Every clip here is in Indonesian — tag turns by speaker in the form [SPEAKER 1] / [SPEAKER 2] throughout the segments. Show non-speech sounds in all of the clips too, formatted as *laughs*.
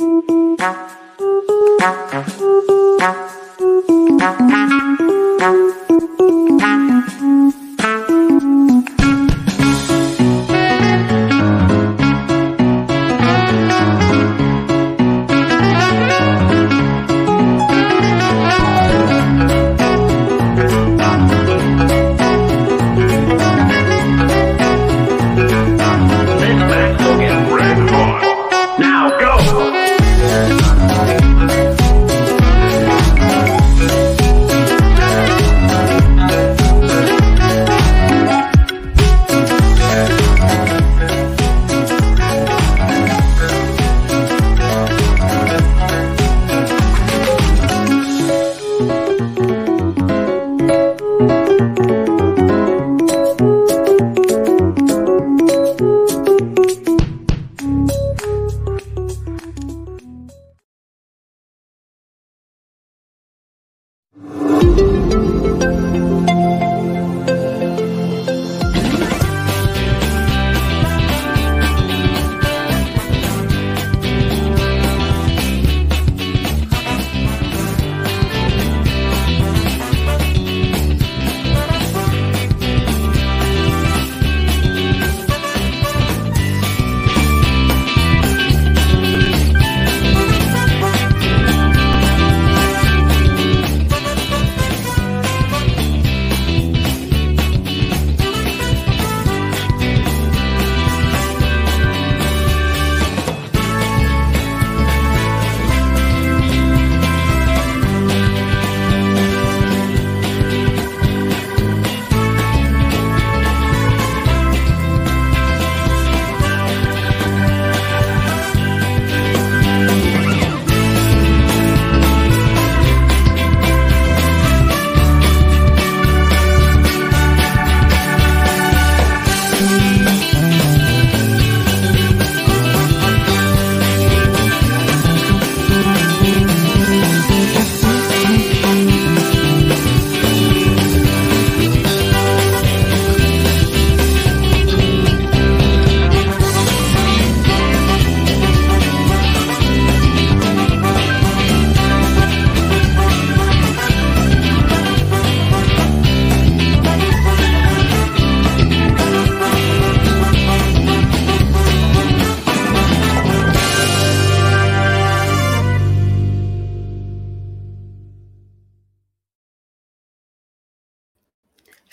[SPEAKER 1] Mm-hmm.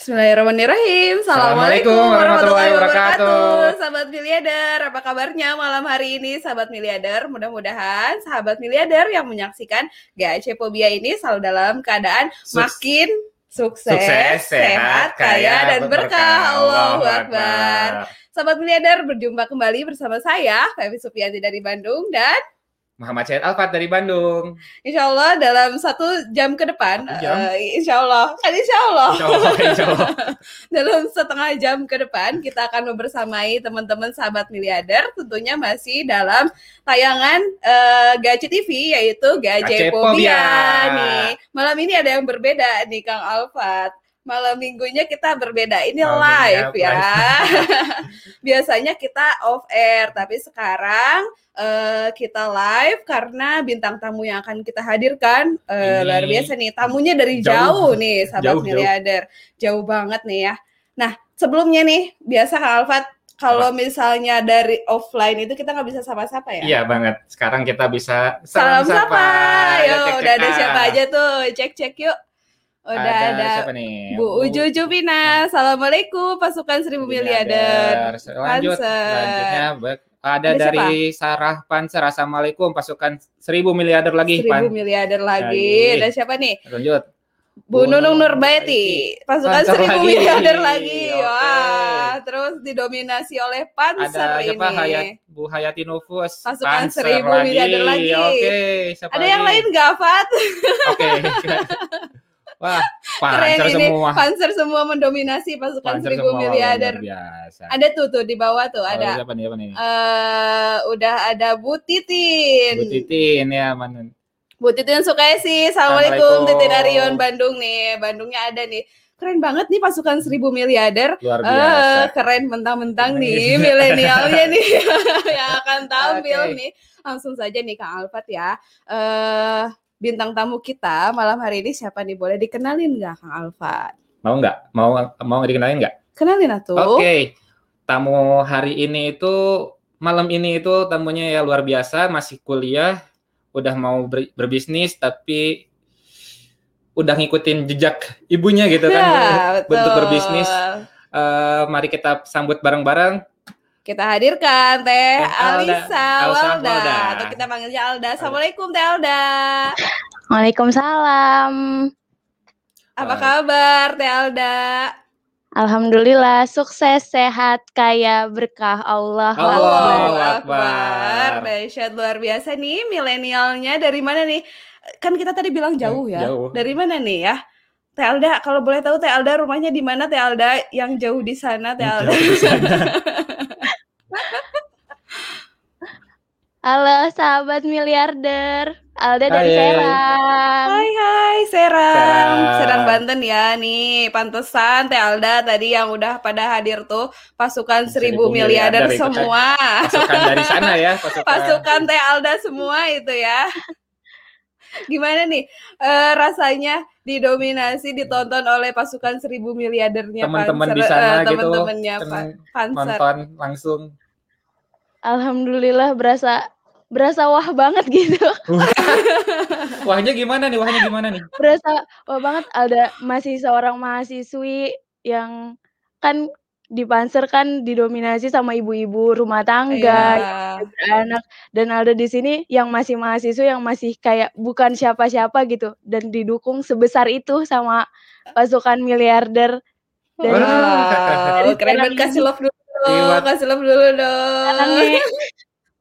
[SPEAKER 2] Bismillahirrahmanirrahim. Assalamualaikum
[SPEAKER 3] Assalamualaikum
[SPEAKER 2] warahmatullahi
[SPEAKER 3] warahmatullahi
[SPEAKER 2] wabarakatuh. Sahabat miliader, apa kabarnya malam hari ini sahabat miliader? Mudah-mudahan sahabat miliader yang menyaksikan GAC Pobia ini selalu dalam keadaan
[SPEAKER 3] Suks-
[SPEAKER 2] makin sukses,
[SPEAKER 3] Sukses,
[SPEAKER 2] sehat, kaya, dan berkah. Allahu Akbar. Sahabat miliader, berjumpa kembali bersama saya, Febi Supianti dari Bandung dan
[SPEAKER 3] Muhammad Syed Alfat dari Bandung.
[SPEAKER 2] insya Allah dalam satu jam ke depan,
[SPEAKER 3] Satu jam?
[SPEAKER 2] eh, insya Allah, kan insya Allah.
[SPEAKER 3] Insya Allah, *laughs* insya Allah.
[SPEAKER 2] dalam setengah jam ke depan kita akan membersamai teman-teman sahabat miliarder tentunya masih dalam tayangan eh, Gaci TV yaitu Pobia
[SPEAKER 3] Pobia.
[SPEAKER 2] nih. Malam ini ada yang berbeda nih Kang Alfat. Malam minggunya kita berbeda. Ini
[SPEAKER 3] Malam
[SPEAKER 2] live ya. *laughs* Biasanya kita off air, tapi sekarang eh, kita live karena bintang tamu yang akan kita hadirkan
[SPEAKER 3] Ini
[SPEAKER 2] luar biasa nih. Tamunya dari
[SPEAKER 3] jauh.
[SPEAKER 2] jauh, nih, sahabat
[SPEAKER 3] Jauh, jauh.
[SPEAKER 2] miliarder. Jauh banget nih ya. Nah, sebelumnya nih, biasa Kak Alfat, kalau misalnya dari offline itu kita nggak bisa sapa-sapa ya?
[SPEAKER 3] Iya banget. Sekarang kita bisa
[SPEAKER 2] Salam sapa.
[SPEAKER 3] Ya,
[SPEAKER 2] Yo, udah ada siapa aja tuh? Cek-cek yuk. Udah ada,
[SPEAKER 3] siapa nih?
[SPEAKER 2] Bu Uju Jupina. Assalamualaikum pasukan seribu miliarder.
[SPEAKER 3] Lanjut.
[SPEAKER 2] Panser.
[SPEAKER 3] Lanjutnya be- ada,
[SPEAKER 2] Ada
[SPEAKER 3] dari Sarah Panser. Assalamualaikum pasukan seribu miliarder lagi.
[SPEAKER 2] Seribu
[SPEAKER 3] Pan.
[SPEAKER 2] miliarder lagi.
[SPEAKER 3] Lagi.
[SPEAKER 2] Ada siapa nih?
[SPEAKER 3] Lanjut.
[SPEAKER 2] Bu
[SPEAKER 3] Bu
[SPEAKER 2] Nunung Nurbaiti. Pasukan
[SPEAKER 3] Panser
[SPEAKER 2] seribu
[SPEAKER 3] lagi.
[SPEAKER 2] miliarder lagi.
[SPEAKER 3] Oke.
[SPEAKER 2] Wah, terus didominasi oleh Panser
[SPEAKER 3] Ada siapa?
[SPEAKER 2] ini.
[SPEAKER 3] Hayat Bu Hayati Nufus.
[SPEAKER 2] Pasukan
[SPEAKER 3] Panser
[SPEAKER 2] seribu miliarder lagi.
[SPEAKER 3] Oke. siapa
[SPEAKER 2] Ada yang
[SPEAKER 3] lagi?
[SPEAKER 2] lain nggak, Fat?
[SPEAKER 3] Oke. *laughs* Wah,
[SPEAKER 2] Keren ini.
[SPEAKER 3] semua.
[SPEAKER 2] Panser semua mendominasi pasukan
[SPEAKER 3] Panser
[SPEAKER 2] seribu miliarder.
[SPEAKER 3] biasa.
[SPEAKER 2] Ada tuh tuh di bawah tuh
[SPEAKER 3] Oh,
[SPEAKER 2] ada.
[SPEAKER 3] siapa nih, siapa nih?
[SPEAKER 2] eh udah ada Bu Titin.
[SPEAKER 3] Bu Titin ya, mana?
[SPEAKER 2] Bu Titin Sukaisi. Assalamualaikum
[SPEAKER 3] Assalamualaikum.
[SPEAKER 2] Titin Arion Bandung nih. Bandungnya ada nih. keren banget nih pasukan seribu miliarder.
[SPEAKER 3] Luar
[SPEAKER 2] Eh,
[SPEAKER 3] biasa.
[SPEAKER 2] keren mentang-mentang nih milenialnya nih *laughs* yang akan tampil
[SPEAKER 3] Oke.
[SPEAKER 2] nih. Langsung saja nih Kang Alfat ya. Eh bintang tamu kita malam hari ini siapa nih? Boleh dikenalin nggak Kang Alfat?
[SPEAKER 3] Mau nggak? Mau mau dikenalin nggak?
[SPEAKER 2] Kenalin atuh.
[SPEAKER 3] Oke. Tamu hari ini itu malam ini itu tamunya ya luar biasa, masih kuliah, udah mau ber- berbisnis tapi udah ngikutin jejak ibunya gitu kan. *laughs*
[SPEAKER 2] Ya,
[SPEAKER 3] bentuk
[SPEAKER 2] betul.
[SPEAKER 3] berbisnis. Eh, mari kita sambut bareng-bareng.
[SPEAKER 2] Kita hadirkan Teh
[SPEAKER 3] Alda.
[SPEAKER 2] Alisa Walda
[SPEAKER 3] Walda.
[SPEAKER 2] atau kita panggilnya Alda. Assalamualaikum Teh Alda.
[SPEAKER 4] Waalaikumsalam.
[SPEAKER 2] Apa kabar Teh Alda?
[SPEAKER 4] Alhamdulillah sukses, sehat, kaya, berkah Allah.
[SPEAKER 3] Allahu
[SPEAKER 2] Akbar.
[SPEAKER 3] Akbar.
[SPEAKER 2] Dahsyat luar biasa nih milenialnya dari mana nih? Kan kita tadi bilang jauh ya.
[SPEAKER 3] Jauh.
[SPEAKER 2] Dari mana nih ya? Teh Alda, kalau boleh tahu Teh Alda rumahnya di mana Teh Alda? Yang jauh di sana Teh Alda.
[SPEAKER 3] Jauh di sana. *laughs*
[SPEAKER 4] Halo sahabat miliarder, Alda dari
[SPEAKER 3] Hai.
[SPEAKER 4] Serang.
[SPEAKER 2] Hai hai Serang.
[SPEAKER 3] Serang.
[SPEAKER 2] Serang Banten ya nih. Pantesan Teh Alda tadi yang udah pada hadir tuh pasukan seribu
[SPEAKER 3] Seribu
[SPEAKER 2] miliarder
[SPEAKER 3] kan.
[SPEAKER 2] semua.
[SPEAKER 3] Pasukan dari sana ya, *laughs* pasukan.
[SPEAKER 2] Pasukan Teh Alda semua itu ya. Gimana nih eh, rasanya didominasi ditonton oleh pasukan seribu miliardernya
[SPEAKER 3] Teman-teman di sana
[SPEAKER 2] eh,
[SPEAKER 3] gitu,
[SPEAKER 2] teman-temannya Pak
[SPEAKER 3] nonton langsung.
[SPEAKER 4] Alhamdulillah berasa berasa wah banget gitu. *laughs*
[SPEAKER 3] Wahnya gimana nih? Wahnya gimana nih?
[SPEAKER 4] Berasa wah banget Alda masih seorang mahasiswi yang kan di Panser kan didominasi sama ibu-ibu rumah tangga,
[SPEAKER 2] Iya.
[SPEAKER 4] anak dan Alda di sini yang masih mahasiswa yang masih kayak bukan siapa-siapa gitu dan didukung sebesar itu sama pasukan miliarder dari
[SPEAKER 2] Wow,
[SPEAKER 4] dari
[SPEAKER 2] keren banget kasih love dulu.
[SPEAKER 3] Iya.
[SPEAKER 2] Kasih love dulu dong.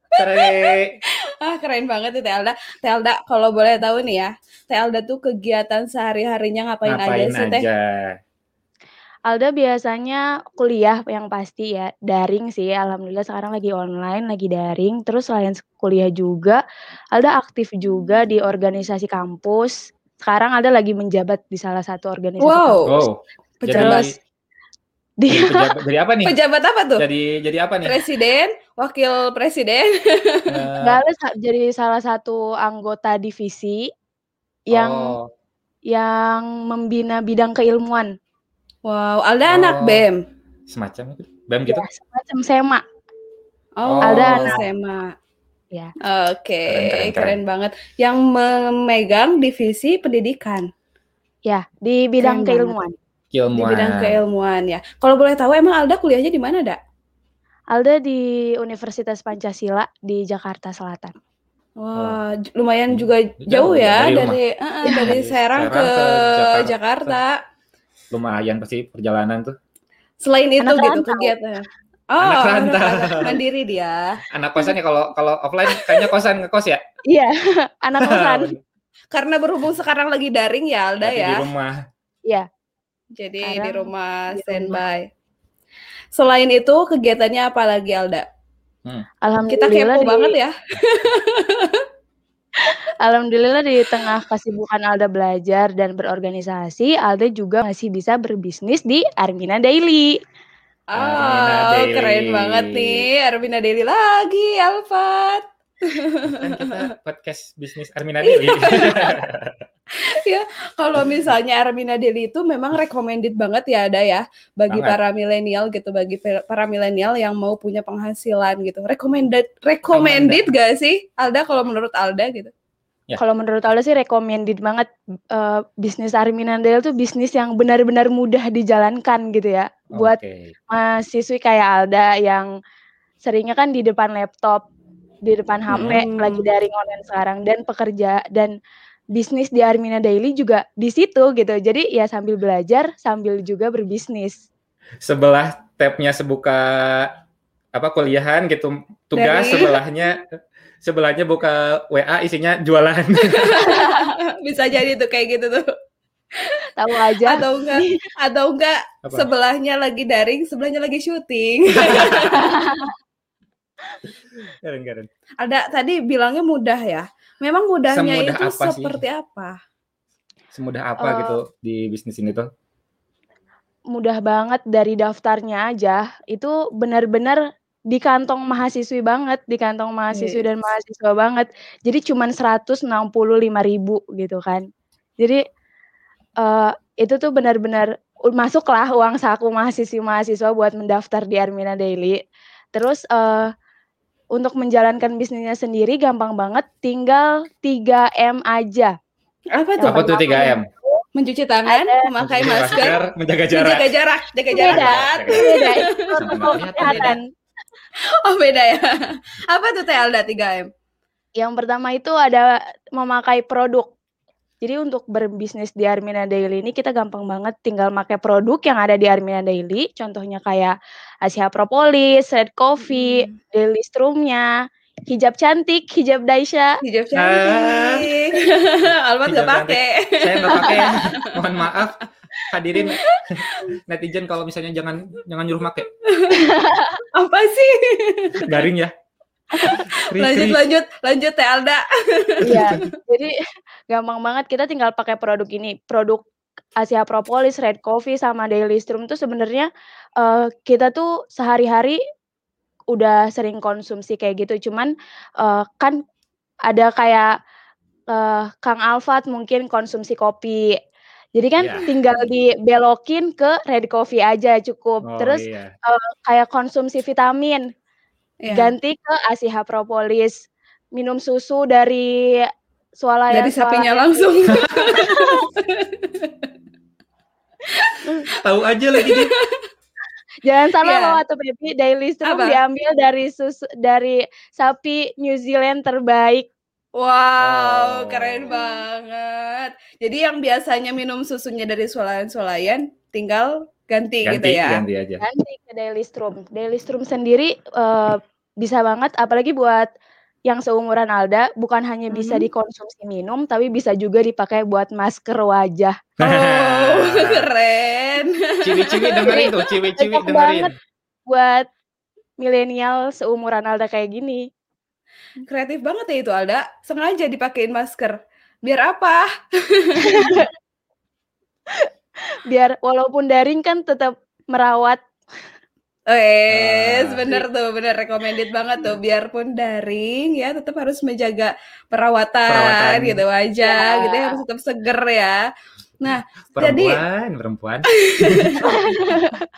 [SPEAKER 3] Tere.
[SPEAKER 2] Ah, keren banget Alda. Teh Alda, kalau boleh tahu nih ya, Teh Alda tuh kegiatan sehari-harinya ngapain,
[SPEAKER 3] Ngapain
[SPEAKER 2] aja sih Teh?
[SPEAKER 3] aja?
[SPEAKER 4] Alda biasanya kuliah yang pasti ya daring sih alhamdulillah sekarang lagi online lagi daring terus selain kuliah juga Alda aktif juga di organisasi kampus sekarang Alda lagi menjabat di salah satu organisasi
[SPEAKER 2] Wow.
[SPEAKER 4] kampus
[SPEAKER 3] Oh, jadi
[SPEAKER 2] Pejabat,
[SPEAKER 4] di
[SPEAKER 3] jadi pejabat jadi apa nih?
[SPEAKER 2] pejabat apa tuh?
[SPEAKER 3] Jadi jadi apa nih?
[SPEAKER 2] Presiden, wakil presiden.
[SPEAKER 3] Eh,
[SPEAKER 4] Nggak, Alda sa- jadi salah satu anggota divisi yang
[SPEAKER 3] oh,
[SPEAKER 4] yang membina bidang keilmuan
[SPEAKER 2] Wow, Alda anak
[SPEAKER 3] Oh.
[SPEAKER 2] BEM.
[SPEAKER 3] semacam itu. BEM gitu.
[SPEAKER 4] ya, semacam SEMA
[SPEAKER 2] Oh,
[SPEAKER 4] Alda
[SPEAKER 2] anak
[SPEAKER 4] anak.
[SPEAKER 2] SEMA.
[SPEAKER 4] Ya.
[SPEAKER 2] Oke,
[SPEAKER 3] Keren, keren,
[SPEAKER 2] keren,
[SPEAKER 3] keren.
[SPEAKER 2] banget. Yang memegang divisi pendidikan
[SPEAKER 4] ya di bidang
[SPEAKER 2] Keren banget.
[SPEAKER 4] Keilmuan
[SPEAKER 2] di bidang keilmuan ya. Kalau boleh tahu emang Alda kuliahnya di mana, Dak?
[SPEAKER 4] Alda di Universitas Pancasila di Jakarta Selatan
[SPEAKER 2] Wah, lumayan juga
[SPEAKER 3] Jauh
[SPEAKER 2] jauh
[SPEAKER 3] ya,
[SPEAKER 2] ya
[SPEAKER 3] dari
[SPEAKER 2] dari eh, dari
[SPEAKER 3] Dari
[SPEAKER 2] Serang
[SPEAKER 3] Serang
[SPEAKER 2] ke
[SPEAKER 3] ke
[SPEAKER 2] Jakarta.
[SPEAKER 3] Lumayan pasti perjalanan tuh.
[SPEAKER 2] Selain itu
[SPEAKER 4] Anak
[SPEAKER 2] gitu
[SPEAKER 4] rantau.
[SPEAKER 2] kegiatan. Oh,
[SPEAKER 3] Anak
[SPEAKER 2] anak
[SPEAKER 3] rantau.
[SPEAKER 2] rantau. mandiri dia.
[SPEAKER 3] Anak kosan ya kalau kalau offline kayaknya kosan ngekos ya.
[SPEAKER 4] iya anak kosan *laughs*
[SPEAKER 2] Karena berhubung sekarang lagi daring ya Alda
[SPEAKER 3] Berarti
[SPEAKER 2] ya.
[SPEAKER 3] Di rumah.
[SPEAKER 2] Jadi
[SPEAKER 4] Sekarang
[SPEAKER 2] di rumah
[SPEAKER 4] di
[SPEAKER 2] standby. Selain itu kegiatannya apa lagi Alda? Kita
[SPEAKER 4] Alhamdulillah
[SPEAKER 2] kepo
[SPEAKER 4] di,
[SPEAKER 2] banget ya. *laughs*
[SPEAKER 4] Alhamdulillah di tengah kesibukan Alda belajar dan berorganisasi, Alda juga masih bisa berbisnis di Armina Daily.
[SPEAKER 2] Oh,
[SPEAKER 3] Armina Daily.
[SPEAKER 2] keren banget nih. Armina Daily lagi, Alfat.
[SPEAKER 3] Kan kita *laughs* podcast bisnis Armina *laughs* Dewi. *laughs*
[SPEAKER 2] Kalau misalnya Armina Daily itu memang recommended banget ya ada ya bagi
[SPEAKER 3] Banget.
[SPEAKER 2] para milenial gitu, bagi para milenial yang mau punya penghasilan gitu. Recommended recommended gak sih Alda kalau menurut Alda gitu?
[SPEAKER 3] Ya.
[SPEAKER 4] Kalau menurut Alda sih recommended banget eh, bisnis Armina Daily tuh bisnis yang benar-benar mudah dijalankan gitu ya. Buat
[SPEAKER 3] Oke.
[SPEAKER 4] mahasiswi kayak Alda yang seringnya kan di depan laptop, di depan HP,
[SPEAKER 2] Hmm.
[SPEAKER 4] lagi daring online sekarang dan pekerja dan bisnis di Armina Daily juga di situ gitu. Jadi ya sambil belajar sambil juga berbisnis.
[SPEAKER 3] Sebelah tabnya sebuka apa kuliahan gitu tugas
[SPEAKER 2] Dari-
[SPEAKER 3] sebelahnya sebelahnya buka WA isinya jualan. *laughs*
[SPEAKER 2] Bisa jadi tuh kayak gitu tuh.
[SPEAKER 4] Tahu aja.
[SPEAKER 2] Atau enggak atau enggak
[SPEAKER 3] Apa?
[SPEAKER 2] sebelahnya lagi daring, sebelahnya lagi syuting. *laughs* *laughs*
[SPEAKER 3] Keren keren.
[SPEAKER 2] Ada tadi bilangnya mudah ya. Memang mudahnya
[SPEAKER 3] Semudah
[SPEAKER 2] itu
[SPEAKER 3] apa sih?
[SPEAKER 2] seperti apa?
[SPEAKER 3] Semudah apa
[SPEAKER 4] Eh,
[SPEAKER 3] gitu di bisnis ini tuh?
[SPEAKER 4] mudah banget dari daftarnya aja, itu benar-benar di kantong mahasiswi banget, di kantong mahasiswi dan
[SPEAKER 2] Yes.
[SPEAKER 4] mahasiswa banget. Jadi cuman Rp165.000 gitu kan. Jadi, eee, itu tuh benar-benar masuklah uang saku mahasiswi-mahasiswa buat mendaftar di Armina Daily. Terus, eee, untuk menjalankan bisnisnya sendiri gampang banget, tinggal 3M aja.
[SPEAKER 2] Apa tuh?
[SPEAKER 3] Apa tuh
[SPEAKER 4] pertama
[SPEAKER 3] 3M?
[SPEAKER 4] itu
[SPEAKER 2] Mencuci tangan,
[SPEAKER 4] ada
[SPEAKER 2] memakai
[SPEAKER 3] Mencuci
[SPEAKER 2] masker,
[SPEAKER 3] menjaga jarak.
[SPEAKER 2] menjaga jarak, jaga jarak.
[SPEAKER 4] beda, beda,
[SPEAKER 3] beda.
[SPEAKER 4] kesehatan.
[SPEAKER 2] Oh beda ya. Apa tuh Teh Alda 3M?
[SPEAKER 4] Yang pertama itu ada memakai produk. Jadi untuk berbisnis di Armina Daily ini kita gampang banget tinggal make produk yang ada di Armina Daily, contohnya kayak Asia Propolis, Red Coffee,
[SPEAKER 2] Mhm.
[SPEAKER 4] Daily Strum-nya, hijab cantik, hijab Daisha.
[SPEAKER 2] Hijab
[SPEAKER 3] Ah.
[SPEAKER 2] cantik. *laughs* Almat nggak
[SPEAKER 3] Hijab
[SPEAKER 2] pakai.
[SPEAKER 3] Saya nggak pakai. *laughs* Mohon maaf. Hadirin netizen kalau misalnya jangan jangan nyuruh make. *laughs*
[SPEAKER 2] Apa sih?
[SPEAKER 3] Garing ya. Krik,
[SPEAKER 2] Lanjut
[SPEAKER 3] krik.
[SPEAKER 2] lanjut lanjut Teh Alda.
[SPEAKER 4] Iya, jadi gampang banget kita tinggal pakai produk ini. Produk Asia Propolis, Red Coffee, sama Daily Strum tuh sebenarnya, eee, kita tuh sehari-hari udah sering konsumsi kayak gitu. Cuman, eee, kan ada kayak, eee, Kang Alfat mungkin konsumsi kopi. Jadi kan
[SPEAKER 3] Iya.
[SPEAKER 4] tinggal dibelokin ke Red Coffee aja cukup.
[SPEAKER 3] Oh
[SPEAKER 4] Terus,
[SPEAKER 3] iya.
[SPEAKER 4] eee, kayak konsumsi vitamin,
[SPEAKER 2] Iya.
[SPEAKER 4] ganti ke Asia Propolis. Minum susu dari swalayan
[SPEAKER 2] Dari sapinya langsung. *laughs*
[SPEAKER 3] Tahu aja lagi dia. *laughs*
[SPEAKER 4] Jangan salah
[SPEAKER 2] Iya.
[SPEAKER 4] loh Atu Baby, Daily Strum
[SPEAKER 2] Apa?
[SPEAKER 4] diambil dari susu dari sapi New Zealand terbaik.
[SPEAKER 2] Wow,
[SPEAKER 3] Oh.
[SPEAKER 2] keren banget. Jadi yang biasanya minum susunya dari swalayan-swalayan tinggal ganti, gitu
[SPEAKER 3] Ganti,
[SPEAKER 2] ya.
[SPEAKER 3] ganti aja.
[SPEAKER 4] Ganti ke Daily Strum. Daily Strum sendiri, eee, bisa banget apalagi buat yang seumuran Alda, bukan hanya bisa
[SPEAKER 2] Mhm.
[SPEAKER 4] dikonsumsi minum, tapi bisa juga dipakai buat masker wajah. *laughs*
[SPEAKER 2] Oh, *laughs* keren.
[SPEAKER 3] Ciwi-ciwi dengerin tuh, ciwi-ciwi dengerin.
[SPEAKER 4] banget buat milenial seumuran Alda kayak gini.
[SPEAKER 2] Kreatif banget ya itu Alda. Sengaja dipakein masker. Biar apa? *laughs*
[SPEAKER 4] Biar walaupun daring kan tetap merawat
[SPEAKER 2] Eh,
[SPEAKER 3] Ah.
[SPEAKER 2] bener tuh, bener recommended banget tuh. Biarpun daring ya, tetap harus menjaga perawatan,
[SPEAKER 3] Perawatan.
[SPEAKER 2] gitu wajah,
[SPEAKER 4] Ya.
[SPEAKER 2] gitu ya harus tetap seger ya. Nah, Jadi-
[SPEAKER 3] Perempuan, perempuan. *laughs*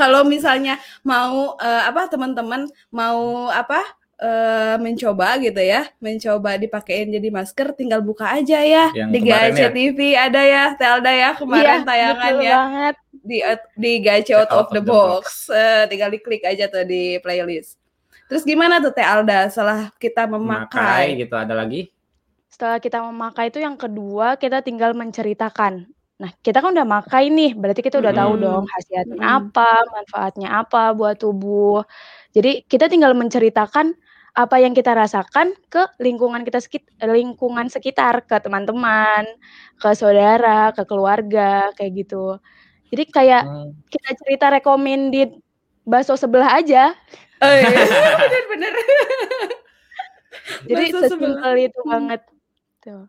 [SPEAKER 2] kalau misalnya mau eh, apa teman-teman mau apa eh, mencoba gitu ya, mencoba dipakein jadi masker, tinggal buka aja ya
[SPEAKER 3] Yang
[SPEAKER 2] di Gace
[SPEAKER 3] ya.
[SPEAKER 2] TV ada ya, Telda ya kemarin
[SPEAKER 4] Iya,
[SPEAKER 2] tayangan ya
[SPEAKER 4] banget.
[SPEAKER 2] di di Gace out, of the, box. Eh, tinggal diklik aja tuh di playlist. Terus gimana tuh Teh Alda setelah kita
[SPEAKER 3] Memakai
[SPEAKER 2] memakai?
[SPEAKER 3] gitu ada lagi.
[SPEAKER 4] Setelah kita memakai itu yang kedua kita tinggal menceritakan. Nah, kita kan udah makai nih, berarti kita udah tahu
[SPEAKER 2] Mm-mm.
[SPEAKER 4] dong khasiatnya
[SPEAKER 2] Mm-mm.
[SPEAKER 4] apa, manfaatnya apa buat tubuh. Jadi kita tinggal menceritakan apa yang kita rasakan ke lingkungan kita sekit lingkungan sekitar, ke teman-teman, ke saudara, ke keluarga, kayak gitu. Jadi kayak
[SPEAKER 3] Hmm.
[SPEAKER 4] kita cerita recommended bakso sebelah aja.
[SPEAKER 2] Oh, iya. *laughs* Bener-bener.
[SPEAKER 4] Jadi sesimpel itu
[SPEAKER 2] Hmm.
[SPEAKER 4] banget. Tuh.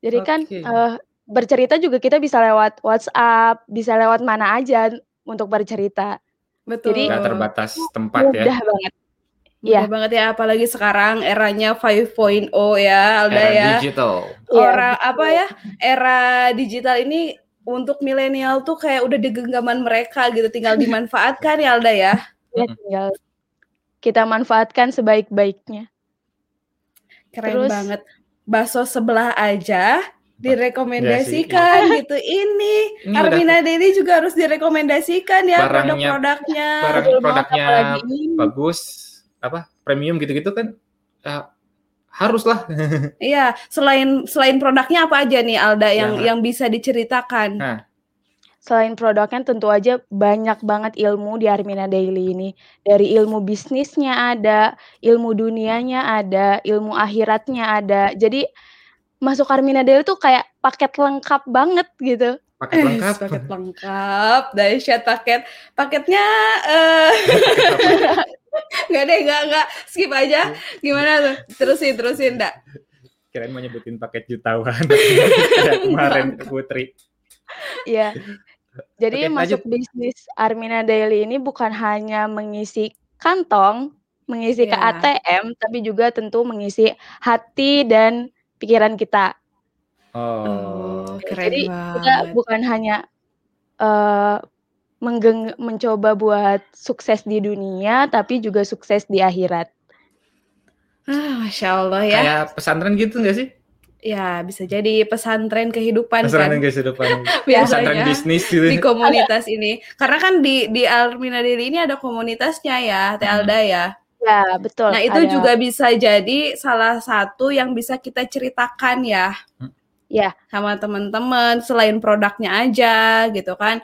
[SPEAKER 4] Jadi kan
[SPEAKER 3] Oke.
[SPEAKER 4] eh, bercerita juga kita bisa lewat WhatsApp, bisa lewat mana aja untuk bercerita.
[SPEAKER 2] Betul.
[SPEAKER 4] Jadi-
[SPEAKER 3] Nggak terbatas tempat ya.
[SPEAKER 4] Mudah banget.
[SPEAKER 2] Mudah
[SPEAKER 4] Iya.
[SPEAKER 2] banget ya, apalagi sekarang eranya 5.0 ya, Alda
[SPEAKER 3] Era
[SPEAKER 2] ya.
[SPEAKER 3] digital.
[SPEAKER 4] Iya,
[SPEAKER 2] Orang
[SPEAKER 4] betul.
[SPEAKER 2] apa ya? Era digital ini untuk milenial tuh kayak udah di genggaman mereka gitu, tinggal dimanfaatkan ya Alda ya.
[SPEAKER 4] Ya, tinggal kita manfaatkan sebaik-baiknya.
[SPEAKER 2] Keren
[SPEAKER 4] Terus-
[SPEAKER 2] banget. Bakso sebelah aja direkomendasikan gitu. Ini
[SPEAKER 3] Ini udah
[SPEAKER 2] Armina Dedi juga harus direkomendasikan ya produk-produknya.
[SPEAKER 3] barang produknya bagus, apa premium gitu-gitu kan ya, harus lah. *laughs*
[SPEAKER 2] Iya, selain selain produknya apa aja nih Alda yang
[SPEAKER 3] Yang-
[SPEAKER 2] yang bisa diceritakan?
[SPEAKER 3] Nah.
[SPEAKER 4] Selain produknya tentu aja banyak banget ilmu di Armina Daily ini. Dari ilmu bisnisnya ada, ilmu dunianya ada, ilmu akhiratnya ada. Jadi masuk Armina Daily tuh kayak paket lengkap banget gitu.
[SPEAKER 3] Paket
[SPEAKER 2] Eh,
[SPEAKER 3] lengkap.
[SPEAKER 2] paket lengkap, dahsyat paket. Paketnya eh *laughs* nggak deh, nggak nggak skip aja. Gimana tuh? Terusin, terusin, dak.
[SPEAKER 3] Kirain mau nyebutin paket jutawan. *laughs* Kemarin Putri.
[SPEAKER 4] Iya. Jadi
[SPEAKER 3] Oke,
[SPEAKER 4] masuk bisnis Armina Daily ini bukan hanya mengisi kantong, mengisi ke
[SPEAKER 2] Iya.
[SPEAKER 4] ATM, tapi juga tentu mengisi hati dan pikiran kita.
[SPEAKER 3] Oh.
[SPEAKER 2] Oh, keren
[SPEAKER 4] Jadi kita
[SPEAKER 2] banget.
[SPEAKER 4] bukan hanya eh, menggeng- mencoba buat sukses di dunia, tapi juga sukses di akhirat.
[SPEAKER 2] Ah, Masya Allah ya.
[SPEAKER 3] Kayak pesantren gitu nggak sih?
[SPEAKER 2] Ya, bisa jadi pesantren kehidupan
[SPEAKER 3] Pesantren
[SPEAKER 2] kan
[SPEAKER 3] kehidupan. *laughs* pesantren
[SPEAKER 2] biasanya
[SPEAKER 3] bisnis gitu.
[SPEAKER 2] di komunitas ini. Karena kan di di Almina Daily ini ada komunitasnya ya, Teh
[SPEAKER 3] Hmm.
[SPEAKER 2] Ya.
[SPEAKER 4] Ya, betul.
[SPEAKER 2] Nah, itu
[SPEAKER 4] ada-
[SPEAKER 2] juga bisa jadi salah satu yang bisa kita ceritakan ya.
[SPEAKER 4] Ya.
[SPEAKER 2] Sama teman-teman selain produknya aja gitu kan.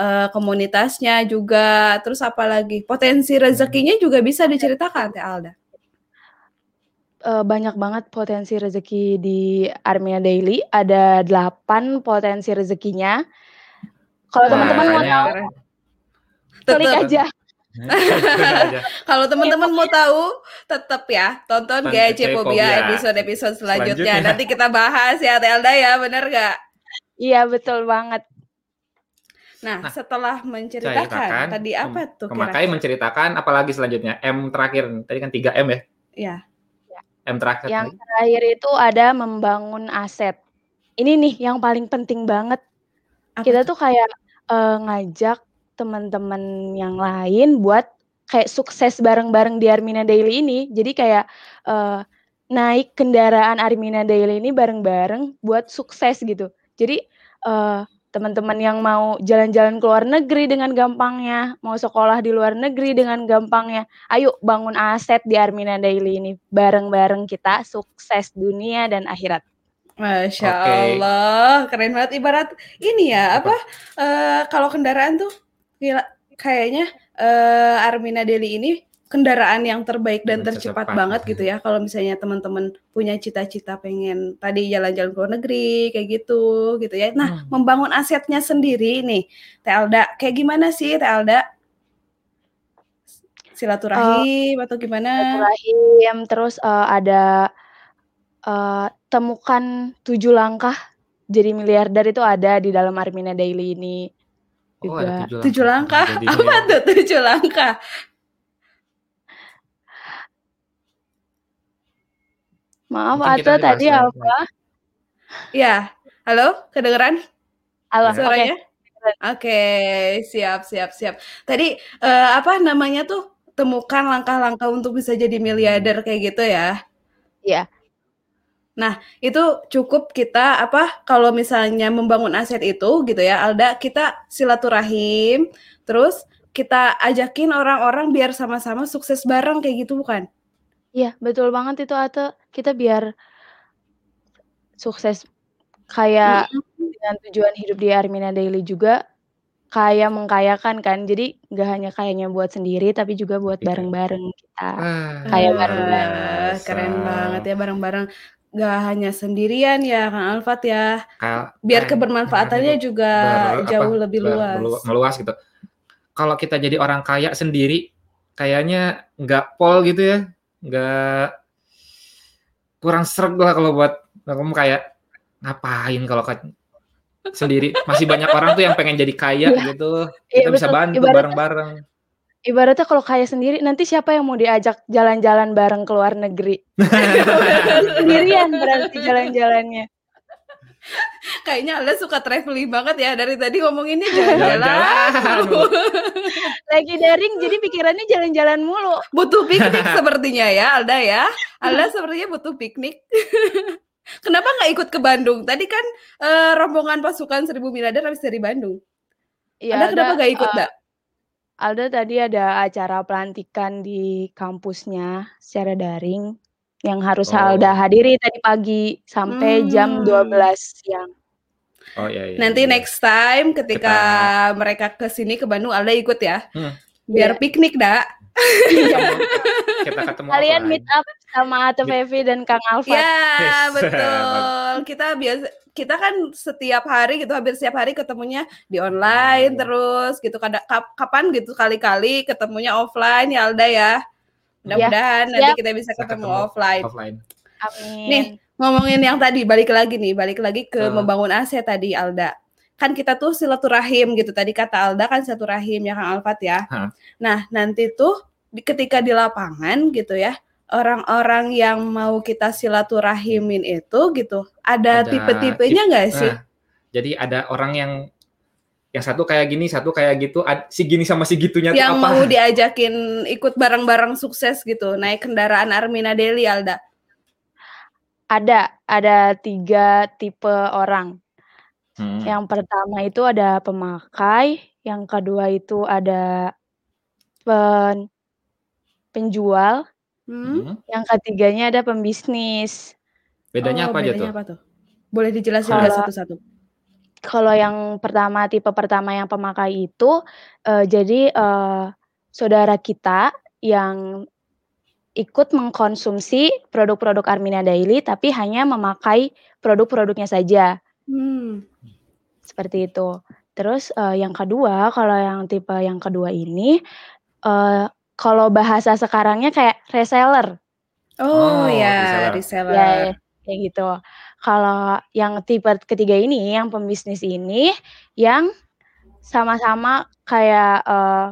[SPEAKER 2] Eh, komunitasnya juga, terus apalagi potensi rezekinya juga bisa diceritakan Teh Alda.
[SPEAKER 4] eh, banyak banget potensi rezeki di Armia Daily. Ada 8 potensi rezekinya. Kalau teman-teman mau tahu, klik aja.
[SPEAKER 3] Aja. *laughs*
[SPEAKER 2] Kalau teman-teman mau tahu, tetap ya tonton
[SPEAKER 3] Tonton
[SPEAKER 2] GC
[SPEAKER 3] GC
[SPEAKER 2] Phobia
[SPEAKER 3] Phobia.
[SPEAKER 2] episode-episode selanjutnya.
[SPEAKER 3] Selanjutnya.
[SPEAKER 2] Nanti kita bahas ya Telda ya, bener gak?
[SPEAKER 4] Iya, betul banget.
[SPEAKER 2] Nah,
[SPEAKER 3] Nah,
[SPEAKER 2] setelah menceritakan
[SPEAKER 3] Ceritakan.
[SPEAKER 2] tadi apa tuh
[SPEAKER 3] Memakai menceritakan apalagi selanjutnya M terakhir tadi kan 3 M ya
[SPEAKER 2] Ya,
[SPEAKER 3] M terakhir
[SPEAKER 4] Yang terakhir itu ada membangun aset. Ini nih yang paling penting banget.
[SPEAKER 2] apa
[SPEAKER 4] Kita tuh kayak eh, ngajak teman-teman yang lain buat kayak sukses bareng-bareng di Armina Daily ini. Jadi kayak eh, naik kendaraan Armina Daily ini bareng-bareng buat sukses gitu. Jadi eh, teman-teman yang mau jalan-jalan ke luar negeri dengan gampangnya, mau sekolah di luar negeri dengan gampangnya, ayo bangun aset di Armina Daily ini bareng-bareng kita sukses dunia dan akhirat.
[SPEAKER 2] Masya
[SPEAKER 3] Oke.
[SPEAKER 2] Allah, keren banget. Ibarat ini ya, apa? eh, kalau kendaraan tuh gila, kayaknya eh, Armina Deli ini kendaraan yang terbaik dan tercepat
[SPEAKER 3] tercepat.
[SPEAKER 2] banget gitu ya. Kalau misalnya teman-teman punya cita-cita pengen tadi jalan-jalan ke luar negeri kayak gitu, gitu ya. Nah,
[SPEAKER 3] Hmm.
[SPEAKER 2] membangun asetnya sendiri nih, Teh Alda, kayak gimana sih Teh Alda? Silaturahim atau gimana?
[SPEAKER 4] Rahim terus eh, ada eh, temukan tujuh langkah jadi miliarder itu ada di dalam Armina Daily ini.
[SPEAKER 3] Oh, ada
[SPEAKER 4] juga.
[SPEAKER 2] Tujuh langkah?
[SPEAKER 3] Jadi
[SPEAKER 2] Apa
[SPEAKER 3] miliar.
[SPEAKER 2] tuh tujuh langkah?
[SPEAKER 4] Maaf
[SPEAKER 3] Mungkin
[SPEAKER 4] Ata tadi apa?
[SPEAKER 2] Ya, halo, kedengeran
[SPEAKER 4] Halo,
[SPEAKER 3] Ya.
[SPEAKER 2] suaranya?
[SPEAKER 4] oke.
[SPEAKER 2] Oke, siap, siap, siap. Tadi eh, apa namanya tuh? Temukan langkah-langkah untuk bisa jadi miliarder kayak gitu ya?
[SPEAKER 4] Iya.
[SPEAKER 2] Nah, itu cukup kita apa? Kalau misalnya membangun aset itu gitu ya, Alda, kita silaturahim, terus kita ajakin orang-orang biar sama-sama sukses bareng kayak gitu bukan?
[SPEAKER 4] Iya, betul banget itu Ata. Kita biar sukses kayak dengan tujuan hidup di Armina Daily juga kayak mengkayakan kan. Jadi nggak hanya kayaknya buat sendiri tapi juga buat
[SPEAKER 3] Iya.
[SPEAKER 4] bareng-bareng kita.
[SPEAKER 3] Ah,
[SPEAKER 4] Kayak
[SPEAKER 2] Eh,
[SPEAKER 4] bareng-bareng.
[SPEAKER 2] keren banget ya bareng-bareng. Gak hanya sendirian ya, Kang Alfat ya. Biar
[SPEAKER 3] kayak-
[SPEAKER 2] kebermanfaatannya juga
[SPEAKER 3] ber-
[SPEAKER 2] jauh
[SPEAKER 3] apa,
[SPEAKER 2] lebih
[SPEAKER 3] ber-
[SPEAKER 2] luas.
[SPEAKER 3] melu- meluas gitu. Kalau kita jadi orang kaya sendiri, kayaknya nggak pol gitu ya, nggak kurang seret lah kalau buat kamu kayak ngapain kalau ka- sendiri. Masih banyak orang tuh yang pengen jadi kaya
[SPEAKER 4] Iya.
[SPEAKER 3] gitu.
[SPEAKER 4] Iya,
[SPEAKER 3] Kita bisa
[SPEAKER 4] betul.
[SPEAKER 3] bantu
[SPEAKER 4] Ibaratnya-
[SPEAKER 3] bareng-bareng.
[SPEAKER 4] Ibaratnya kalau kaya sendiri nanti siapa yang mau diajak jalan-jalan bareng ke luar negeri? *laughs* *laughs* Sendirian berarti jalan-jalannya.
[SPEAKER 2] Kayaknya Alda suka traveling banget ya dari tadi ngomonginnya *laughs* jalan-jalan. *laughs*
[SPEAKER 4] Lagi daring jadi pikirannya jalan-jalan mulu.
[SPEAKER 2] butuh piknik *laughs* sepertinya ya Alda ya. Alda sepertinya butuh piknik. Kenapa nggak ikut ke Bandung? Tadi kan eh, rombongan pasukan seribu miliarder habis dari Bandung.
[SPEAKER 4] Iya,
[SPEAKER 2] Alda kenapa
[SPEAKER 4] ada,
[SPEAKER 2] nggak ikut,
[SPEAKER 4] eh,
[SPEAKER 2] Mbak?
[SPEAKER 4] Alda tadi ada acara pelantikan di kampusnya secara daring yang harus
[SPEAKER 3] Oh.
[SPEAKER 4] Alda hadiri tadi pagi sampai jam
[SPEAKER 2] Hmm.
[SPEAKER 4] 12 siang.
[SPEAKER 3] Oh iya, iya.
[SPEAKER 2] Nanti
[SPEAKER 3] iya.
[SPEAKER 2] next time ketika mereka ke sini ke Bandung Alda ikut ya.
[SPEAKER 3] Hmm.
[SPEAKER 2] Biar
[SPEAKER 4] Iya.
[SPEAKER 2] piknik, Dak. *laughs*
[SPEAKER 3] kita ketemu
[SPEAKER 4] Kalian meet up sama Ate
[SPEAKER 3] Meet-
[SPEAKER 4] Fevi dan Kang Alfat.
[SPEAKER 2] Ya,
[SPEAKER 3] Yes.
[SPEAKER 2] betul. *laughs* Kita biasa kita kan setiap hari gitu hampir setiap hari ketemunya di online
[SPEAKER 3] Oh.
[SPEAKER 2] terus gitu Kada- kap- kapan gitu kali-kali ketemunya offline ya Alda ya. Mudah-mudahan nanti
[SPEAKER 4] siap.
[SPEAKER 2] kita
[SPEAKER 3] bisa
[SPEAKER 2] ketemu
[SPEAKER 3] ketemu.
[SPEAKER 2] offline.
[SPEAKER 3] offline.
[SPEAKER 4] Amin.
[SPEAKER 2] Nih. Ngomongin yang tadi balik lagi nih, balik lagi ke
[SPEAKER 3] Eh.
[SPEAKER 2] membangun aset tadi Alda. kan kita tuh silaturahim gitu. Tadi kata Alda kan silaturahim ya Kang Alfat ya.
[SPEAKER 3] Hah.
[SPEAKER 2] Nah, nanti tuh di, ketika di lapangan gitu ya, orang-orang yang mau kita silaturahimin itu gitu, ada,
[SPEAKER 3] Ada
[SPEAKER 2] tipe-tipenya nggak sih?
[SPEAKER 3] Nah, jadi ada orang yang yang satu kayak gini, satu kayak gitu, si gini sama si gitunya tuh
[SPEAKER 2] yang
[SPEAKER 3] apa?
[SPEAKER 2] mau diajakin ikut bareng-bareng sukses gitu, naik kendaraan Armina Deli Alda.
[SPEAKER 4] Ada, ada tiga tipe orang.
[SPEAKER 3] Hmm.
[SPEAKER 4] Yang pertama itu ada pemakai, yang kedua itu ada pen penjual,
[SPEAKER 2] Hmm?
[SPEAKER 3] Hmm.
[SPEAKER 4] yang ketiganya ada pembisnis.
[SPEAKER 3] Bedanya
[SPEAKER 2] Oh,
[SPEAKER 3] apa aja tuh?
[SPEAKER 2] bedanya apa tuh? Boleh dijelasin nggak satu-satu?
[SPEAKER 4] Kalau yang pertama, tipe pertama yang pemakai itu, eee, jadi, eee, saudara kita yang ikut mengkonsumsi produk-produk Armina Daily, tapi hanya memakai produk-produknya saja,
[SPEAKER 2] Hmm.
[SPEAKER 4] seperti itu. Terus, eee, yang kedua, kalau yang tipe yang kedua ini, eee, kalau bahasa sekarangnya kayak reseller.
[SPEAKER 2] Oh,
[SPEAKER 3] Oh,
[SPEAKER 2] ya,
[SPEAKER 3] reseller.
[SPEAKER 2] reseller.
[SPEAKER 4] Ya, ya, kayak gitu. Kalau yang tipe ketiga ini, yang pembisnis ini, yang sama-sama kayak, eee,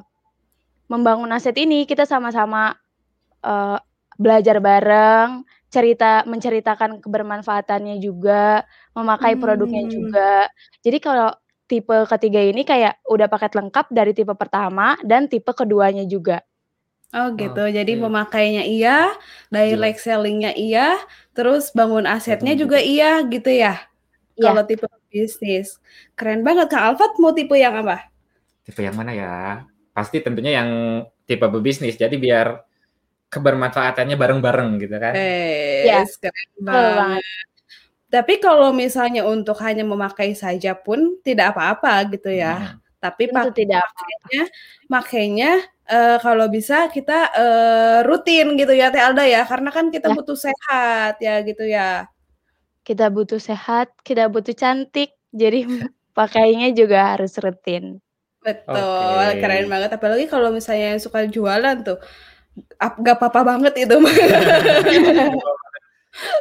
[SPEAKER 4] membangun aset ini, kita sama-sama, eee, belajar bareng, cerita menceritakan kebermanfaatannya juga, memakai produknya
[SPEAKER 2] Hmm.
[SPEAKER 4] juga. Jadi kalau tipe ketiga ini kayak udah paket lengkap dari tipe pertama dan tipe keduanya juga.
[SPEAKER 2] Oh gitu, jadi
[SPEAKER 3] Oke.
[SPEAKER 2] memakainya iya, direct selling-nya iya, terus bangun asetnya juga iya gitu ya?
[SPEAKER 4] Iya.
[SPEAKER 2] Kalau tipe bisnis. Keren banget Kang Alfat mau tipe yang apa?
[SPEAKER 3] Tipe yang mana ya? Pasti tentunya yang tipe berbisnis. Jadi biar kebermanfaatannya bareng-bareng gitu kan.
[SPEAKER 4] Iya.
[SPEAKER 2] Yes, keren
[SPEAKER 4] Betul banget.
[SPEAKER 2] banget. Tapi kalau misalnya untuk hanya memakai saja pun tidak apa-apa gitu ya.
[SPEAKER 3] Hmm.
[SPEAKER 2] Tapi
[SPEAKER 4] Tentu
[SPEAKER 2] pak
[SPEAKER 4] tidak
[SPEAKER 2] makanya makanya eh, kalau bisa kita eh, rutin gitu ya Teh Alda ya, karena kan kita
[SPEAKER 4] Ya.
[SPEAKER 2] butuh sehat ya gitu ya.
[SPEAKER 4] Kita butuh sehat, kita butuh cantik, jadi *laughs* pakainya juga harus rutin.
[SPEAKER 2] Betul,
[SPEAKER 3] Oke.
[SPEAKER 2] keren banget. Apalagi kalau misalnya yang suka jualan tuh, ap- gak apa-apa banget itu. *laughs*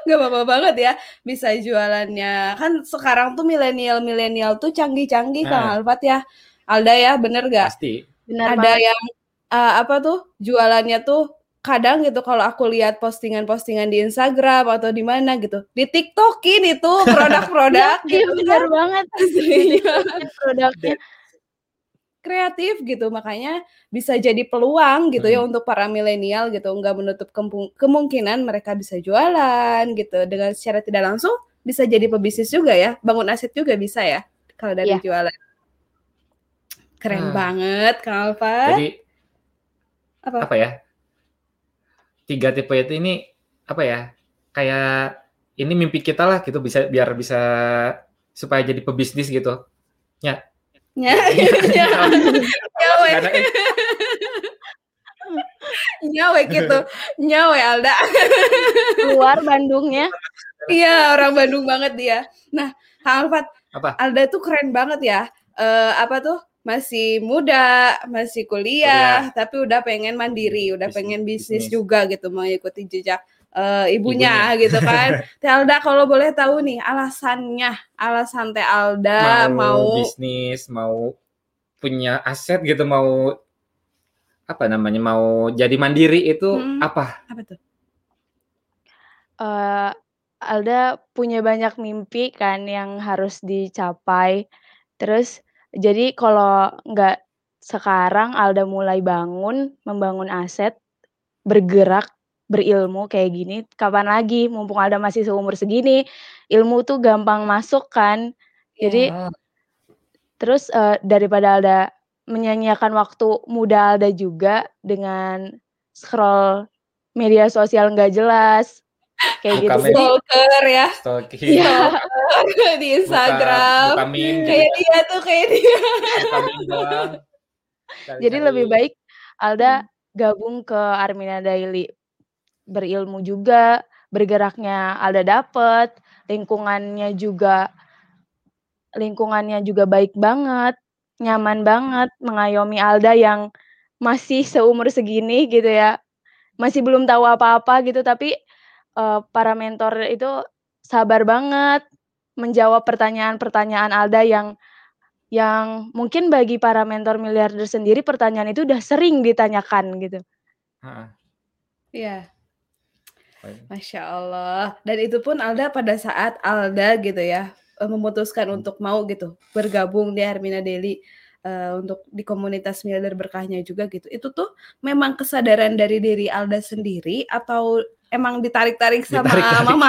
[SPEAKER 2] gak apa-apa banget ya, bisa jualannya. Kan sekarang tuh milenial-milenial tuh canggih-canggih Kang
[SPEAKER 3] Nah.
[SPEAKER 2] Alfat ya. Alda ya, bener gak?
[SPEAKER 3] Pasti.
[SPEAKER 4] Benar
[SPEAKER 2] Ada
[SPEAKER 4] banget.
[SPEAKER 2] yang eh, apa tuh jualannya tuh kadang gitu kalau aku lihat postingan-postingan di Instagram atau di mana gitu, di TikTokin itu produk-produk *laughs*
[SPEAKER 4] Iya,
[SPEAKER 2] gitu
[SPEAKER 4] benar
[SPEAKER 2] kan.
[SPEAKER 4] banget. *laughs* Produknya.
[SPEAKER 2] kreatif gitu makanya bisa jadi peluang gitu ya
[SPEAKER 3] Hmm.
[SPEAKER 2] untuk para milenial gitu nggak menutup kemungkinan mereka bisa jualan gitu dengan secara tidak langsung bisa jadi pebisnis juga ya bangun aset juga bisa ya kalau dari
[SPEAKER 4] Iya.
[SPEAKER 2] jualan keren
[SPEAKER 3] Nah.
[SPEAKER 2] banget Kang Alfa
[SPEAKER 3] Jadi
[SPEAKER 2] apa
[SPEAKER 3] apa ya? Tiga tipe itu ini apa ya? Kayak ini mimpi kita lah gitu bisa biar bisa supaya jadi pebisnis gitu.
[SPEAKER 2] nya nyawe
[SPEAKER 3] Karena eh,
[SPEAKER 2] nyawe gitu nyawe Alda
[SPEAKER 4] Keluar Bandungnya.
[SPEAKER 2] Iya, orang Bandung banget dia. Nah, Kang Alfat,
[SPEAKER 3] Apa?
[SPEAKER 2] Alda tuh keren banget ya. Eh apa tuh? Masih muda, masih kuliah, tapi udah pengen mandiri, udah
[SPEAKER 3] Bisnis-
[SPEAKER 2] pengen bisnis
[SPEAKER 3] bisnis.
[SPEAKER 2] juga gitu, mengikuti jejak eh, ibunya, gitu kan. *laughs* Teh Alda kalau boleh tahu nih alasannya, alasan Teh Alda
[SPEAKER 3] mau,
[SPEAKER 2] mau,
[SPEAKER 3] bisnis, mau punya aset gitu, mau apa namanya, mau jadi mandiri itu
[SPEAKER 2] Hmm.
[SPEAKER 3] apa?
[SPEAKER 2] apa tuh?
[SPEAKER 4] Eee, Alda punya banyak mimpi kan yang harus dicapai. Terus jadi kalau nggak sekarang Alda mulai bangun, membangun aset, bergerak, berilmu kayak gini, kapan lagi mumpung Alda masih seumur segini, ilmu tuh gampang masuk kan. Jadi
[SPEAKER 3] Oh.
[SPEAKER 4] terus, eee, daripada Alda menyia-nyiakan waktu muda Alda juga dengan scroll media sosial nggak jelas, kayak
[SPEAKER 3] Buka
[SPEAKER 4] gitu. Jadi
[SPEAKER 2] Stalker ya
[SPEAKER 3] Stalking,
[SPEAKER 4] Iya. *laughs*
[SPEAKER 2] di Instagram.
[SPEAKER 3] buka meme,
[SPEAKER 2] Kayak dia tuh, kayak dia.
[SPEAKER 4] jadi lebih baik Alda
[SPEAKER 2] Hmm.
[SPEAKER 4] gabung ke Armina Daily. Berilmu juga, bergeraknya Alda dapet, lingkungannya juga lingkungannya juga baik banget, nyaman banget, mengayomi Alda yang masih seumur segini gitu ya, masih belum tahu apa-apa gitu, tapi, eee, para mentor itu sabar banget menjawab pertanyaan-pertanyaan Alda yang yang mungkin bagi para mentor miliarder sendiri pertanyaan itu udah sering ditanyakan gitu.
[SPEAKER 3] Heeh.
[SPEAKER 2] Iya. Masya Allah. Dan itu pun Alda pada saat Alda gitu ya eh, memutuskan untuk mau gitu bergabung di Hermina Daily eh, untuk di komunitas miliarder berkahnya juga gitu. Itu tuh memang kesadaran dari diri Alda sendiri atau emang ditarik-tarik sama
[SPEAKER 3] Ditarik-tarik.
[SPEAKER 2] mama?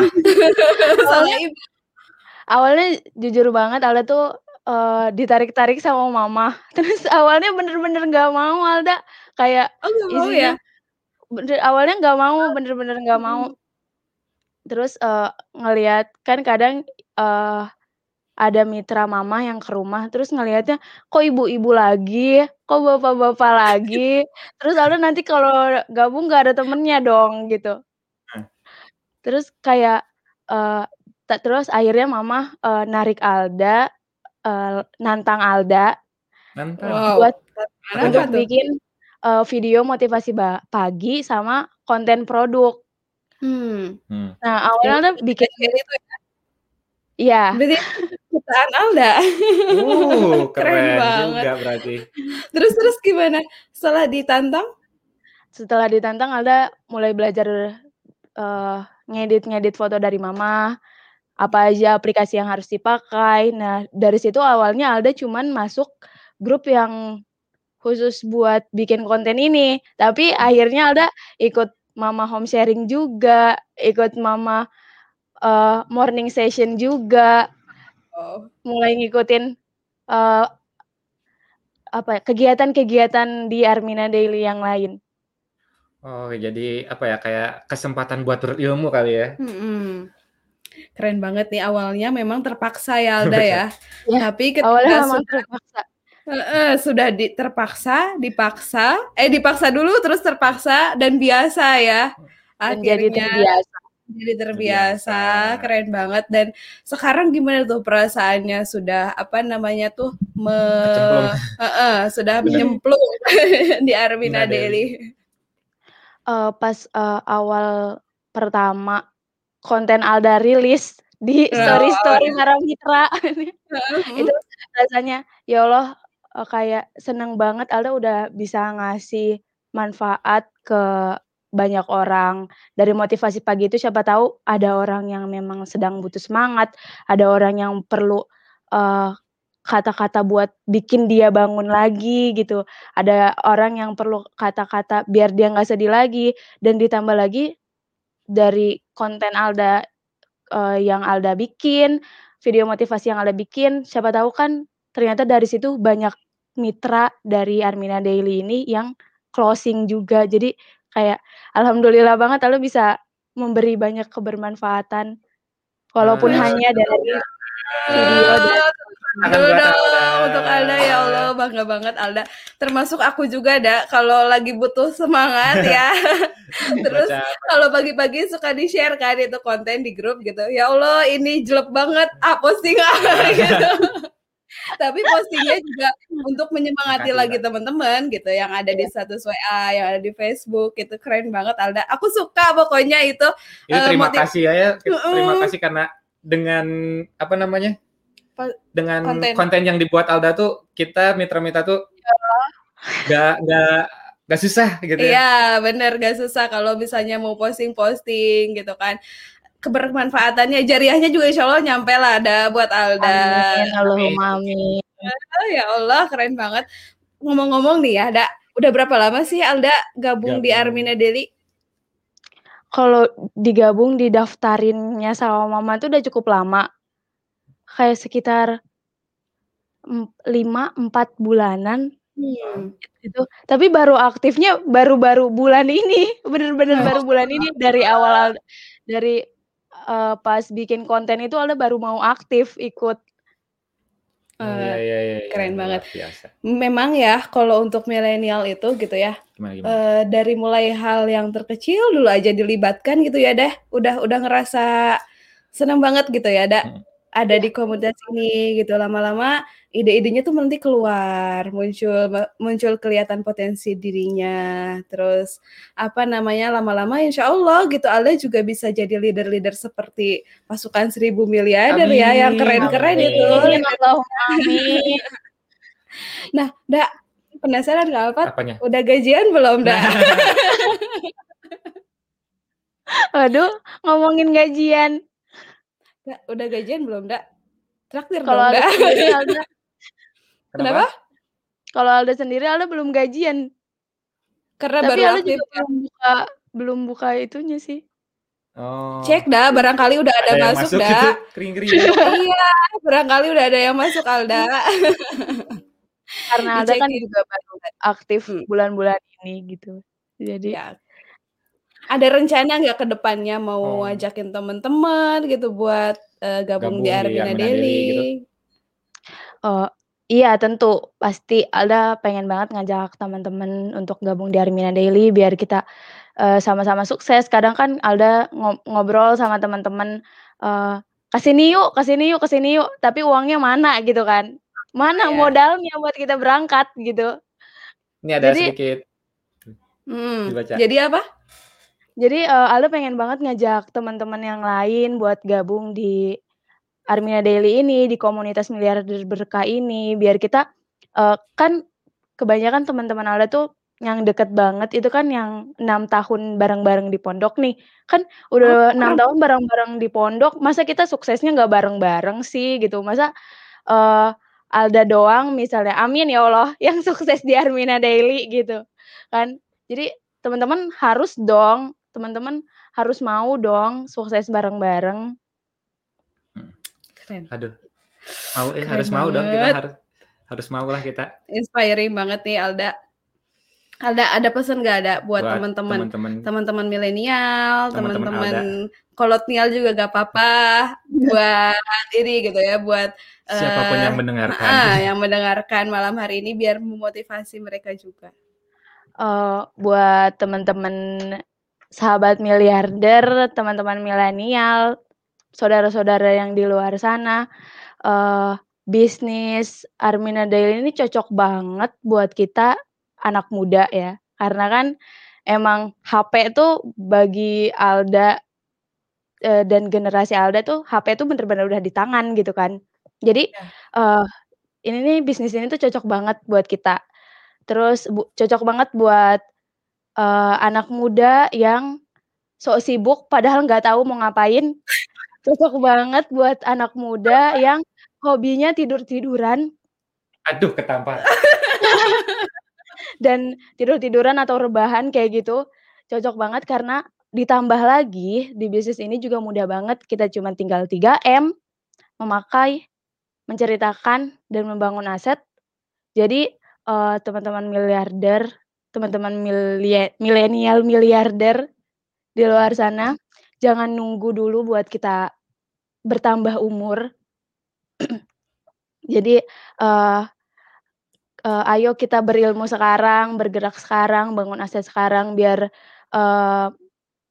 [SPEAKER 2] *laughs* Soalnya ibu.
[SPEAKER 4] Awalnya jujur banget Alda tuh eh, ditarik-tarik sama mama. *laughs* Terus awalnya bener-bener nggak mau Alda kayak
[SPEAKER 2] Oh nggak mau
[SPEAKER 4] isinya
[SPEAKER 2] ya?
[SPEAKER 4] bener, awalnya nggak mau bener-bener nggak mau. Terus eh, ngelihat kan kadang eh, ada mitra mama yang ke rumah terus ngelihatnya kok ibu-ibu lagi, kok bapak-bapak lagi. *laughs* Terus Alda nanti kalau gabung nggak ada temennya dong gitu. Terus kayak eh, ta- terus akhirnya mama eh, narik Alda, eh, nantang Alda
[SPEAKER 3] Nantang.
[SPEAKER 2] Wow.
[SPEAKER 4] buat
[SPEAKER 2] Kenapa
[SPEAKER 4] untuk
[SPEAKER 2] tuh?
[SPEAKER 4] bikin eh, video motivasi ba- pagi sama konten produk.
[SPEAKER 2] Hmm.
[SPEAKER 3] Hmm.
[SPEAKER 4] Nah awalnya Alda bikin
[SPEAKER 2] itu ya.
[SPEAKER 4] ya
[SPEAKER 2] Berarti ciptaan Alda.
[SPEAKER 3] Uh, *laughs*
[SPEAKER 2] Keren
[SPEAKER 3] keren
[SPEAKER 2] banget.
[SPEAKER 3] juga berarti.
[SPEAKER 2] Terus terus gimana? Setelah ditantang?
[SPEAKER 4] setelah ditantang Alda mulai belajar eh, ngedit-ngedit foto dari mama, apa aja aplikasi yang harus dipakai. Nah, dari situ awalnya Alda cuman masuk grup yang khusus buat bikin konten ini. Tapi akhirnya Alda ikut mama home sharing juga, ikut mama eh, morning session juga,
[SPEAKER 2] Oh.
[SPEAKER 4] mulai ngikutin eh, apa ya, kegiatan-kegiatan di Armina Daily yang lain.
[SPEAKER 3] Oh, jadi apa ya kayak kesempatan buat berilmu kali ya.
[SPEAKER 2] Mm-mm. Keren banget nih awalnya memang terpaksa ya Alda *laughs* ya.
[SPEAKER 4] Ya,
[SPEAKER 2] Tapi ketika
[SPEAKER 4] Awalnya memang
[SPEAKER 2] sudah,
[SPEAKER 4] terpaksa.
[SPEAKER 2] eh, sudah di, terpaksa, dipaksa, eh dipaksa dulu terus terpaksa dan biasa ya.
[SPEAKER 4] Jadi
[SPEAKER 2] Akhirnya
[SPEAKER 4] terbiasa.
[SPEAKER 2] jadi terbiasa,
[SPEAKER 3] Terbiasa.
[SPEAKER 2] keren banget. Dan sekarang gimana tuh perasaannya sudah apa namanya tuh me. Eh, eh, sudah menyemplung *laughs* di Armina
[SPEAKER 3] Armina Daily.
[SPEAKER 4] Eh, pas eh, awal pertama konten Alda rilis di story-story
[SPEAKER 2] iya.
[SPEAKER 4] para mitra itu rasanya ya Allah eh, kayak seneng banget Alda udah bisa ngasih manfaat ke banyak orang. Dari motivasi pagi itu siapa tahu ada orang yang memang sedang butuh semangat ada orang yang perlu eh, kata-kata buat bikin dia bangun lagi gitu ada orang yang perlu kata-kata biar dia nggak sedih lagi dan ditambah lagi dari konten Alda eh, yang Alda bikin, video motivasi yang Alda bikin, siapa tahu kan ternyata dari situ banyak mitra dari Armina Daily ini yang closing juga. Jadi kayak alhamdulillah banget Alda bisa memberi banyak kebermanfaatan walaupun hanya dari video dan
[SPEAKER 2] Aduh, dong, untuk Alda ya Allah bangga banget Alda. Termasuk aku juga ada kalau lagi butuh semangat *laughs* ya. Terus kalau pagi-pagi suka di share kan itu konten di grup gitu. Ya Allah ini jelek banget. Ah posting ah *laughs* gitu. Tapi postingnya juga untuk menyemangati lagi teman-teman gitu yang ada di status WA, yang ada di Facebook itu keren banget Alda. Aku suka pokoknya itu. Eh,
[SPEAKER 3] terima
[SPEAKER 2] motiv-
[SPEAKER 3] kasih ya, ya. Terima kasih karena dengan apa namanya? Dengan
[SPEAKER 2] konten.
[SPEAKER 3] konten. yang dibuat Alda tuh kita mitra-mitra tuh
[SPEAKER 2] Iya.
[SPEAKER 3] nggak nggak nggak susah gitu ya.
[SPEAKER 2] Iya, bener gak susah kalau misalnya mau posting-posting gitu kan. Kebermanfaatannya, jariahnya juga insya Allah nyampe lah ada buat Alda.
[SPEAKER 4] amin Allahumma amin.
[SPEAKER 2] Ya Allah, keren banget. Ngomong-ngomong nih ya, ada udah berapa lama sih Alda gabung, di
[SPEAKER 3] Gabung.
[SPEAKER 2] Armina Deli?
[SPEAKER 4] Kalau digabung didaftarinnya sama mama tuh udah cukup lama. Kayak sekitar lima empat bulanan
[SPEAKER 2] Hmm.
[SPEAKER 4] itu. Tapi baru aktifnya baru-baru bulan ini, *laughs* bener-bener
[SPEAKER 2] Oh,
[SPEAKER 4] baru bulan ini dari awal dari eh, pas bikin konten itu Alda baru mau aktif ikut.
[SPEAKER 3] Oh, iya, iya, iya, iya.
[SPEAKER 2] keren
[SPEAKER 3] Luar
[SPEAKER 2] banget.
[SPEAKER 3] Biasa.
[SPEAKER 2] Memang ya kalau untuk milenial itu gitu ya,
[SPEAKER 3] Gimana gimana?
[SPEAKER 2] eh, dari mulai hal yang terkecil dulu aja dilibatkan gitu ya deh, udah udah ngerasa senang banget gitu ya, ada
[SPEAKER 3] Hmm.
[SPEAKER 2] Ada di komunitas ini gitu lama-lama ide-idenya tuh nanti keluar muncul muncul kelihatan potensi dirinya terus apa namanya lama-lama insya Allah gitu Alda juga bisa jadi leader-leader seperti pasukan seribu miliarder ya yang keren-keren itu
[SPEAKER 4] Amin, amin. *laughs*
[SPEAKER 2] Nah, Dak, penasaran nggak apa?
[SPEAKER 3] Apanya?
[SPEAKER 2] Udah gajian belum, Dak? *laughs*
[SPEAKER 4] Waduh, ngomongin gajian.
[SPEAKER 2] Dak, udah gajian belum, Dak? Traktir
[SPEAKER 4] Kalau
[SPEAKER 2] dong,
[SPEAKER 4] Alda
[SPEAKER 2] Dak.
[SPEAKER 4] sendiri, Alda, *laughs*
[SPEAKER 2] Kenapa?
[SPEAKER 4] kalau Alda sendiri, Alda belum gajian.
[SPEAKER 2] Karena
[SPEAKER 4] Tapi
[SPEAKER 2] baru
[SPEAKER 4] Alda
[SPEAKER 2] aktif.
[SPEAKER 4] juga belum buka, belum buka itunya sih.
[SPEAKER 3] Oh.
[SPEAKER 2] Cek dah, barangkali udah ada,
[SPEAKER 3] Ada
[SPEAKER 2] masuk,
[SPEAKER 3] masuk
[SPEAKER 2] dah.
[SPEAKER 3] gitu, kering-kering.
[SPEAKER 2] iya, barangkali udah ada yang masuk Alda. *laughs*
[SPEAKER 4] Karena Alda kan juga baru aktif
[SPEAKER 2] Hmm.
[SPEAKER 4] bulan-bulan ini gitu. Jadi
[SPEAKER 2] Ya. Ada rencana nggak ke depannya mau
[SPEAKER 3] Oh.
[SPEAKER 2] ajakin temen-temen gitu buat eh, gabung,
[SPEAKER 3] Gabung
[SPEAKER 2] di Armina Daily?
[SPEAKER 3] Gitu.
[SPEAKER 4] Oh, iya tentu pasti Alda pengen banget ngajak teman-teman untuk gabung di Armina Daily biar kita eh, sama-sama sukses. Kadang kan Alda ngo- ngobrol sama teman-teman eh ke sini yuk, ke sini yuk, ke sini yuk. Tapi uangnya mana gitu kan? Mana
[SPEAKER 2] Iya.
[SPEAKER 4] modalnya buat kita berangkat gitu.
[SPEAKER 3] Ini ada
[SPEAKER 4] Jadi-
[SPEAKER 3] sedikit
[SPEAKER 2] Hmm,
[SPEAKER 3] dibaca.
[SPEAKER 2] Jadi apa?
[SPEAKER 4] Jadi eh, Alda pengen banget ngajak teman-teman yang lain buat gabung di Armina Daily ini, di komunitas miliarder berkah ini, biar kita eh, kan kebanyakan teman-teman Alda tuh yang deket banget itu kan yang enam tahun bareng-bareng di pondok nih, kan udah enam tahun bareng-bareng di pondok, masa kita suksesnya nggak bareng-bareng sih gitu, masa eh, Alda doang misalnya, amin ya Allah, yang *laughs* sukses di Armina Daily gitu kan, jadi teman-teman harus dong, teman-teman harus mau dong sukses bareng-bareng.
[SPEAKER 2] Keren.
[SPEAKER 3] Aduh. Mau eh
[SPEAKER 2] Keren
[SPEAKER 3] harus mau dong kita
[SPEAKER 2] banget.
[SPEAKER 3] harus harus mau lah kita
[SPEAKER 2] Inspiring banget nih Alda. Alda ada pesan nggak ada buat teman-teman
[SPEAKER 3] teman-teman
[SPEAKER 2] teman-teman milenial,
[SPEAKER 3] Teman-teman
[SPEAKER 2] kolonial juga gak apa-apa buat ini gitu ya, buat
[SPEAKER 3] siapa pun
[SPEAKER 2] eh,
[SPEAKER 3] yang mendengarkan.
[SPEAKER 2] ah, yang mendengarkan malam hari ini biar memotivasi mereka juga.
[SPEAKER 4] Eh, buat teman-teman sahabat miliarder, teman-teman milenial, saudara-saudara yang di luar sana, eh bisnis Armina Daily ini cocok banget buat kita anak muda ya. Karena kan emang HP tuh bagi Alda eh, dan generasi Alda tuh HP tuh bener-bener udah di tangan gitu kan. Jadi eh ini nih bisnis ini tuh cocok banget buat kita. Terus bu- cocok banget buat eh, anak muda yang sok sibuk padahal nggak tahu mau ngapain. *laughs* Cocok banget buat anak muda yang hobinya tidur-tiduran
[SPEAKER 3] Aduh ketampar. *laughs*
[SPEAKER 4] dan tidur-tiduran atau rebahan kayak gitu. Cocok banget karena ditambah lagi di bisnis ini juga mudah banget. Kita cuma tinggal 3M, memakai, menceritakan dan membangun aset. Jadi eh, teman-teman miliarder, teman-teman milenial miliarder di luar sana, jangan nunggu dulu buat kita bertambah umur. *clears throat* Jadi eh eh, ayo kita berilmu sekarang, bergerak sekarang, bangun aset sekarang biar eh,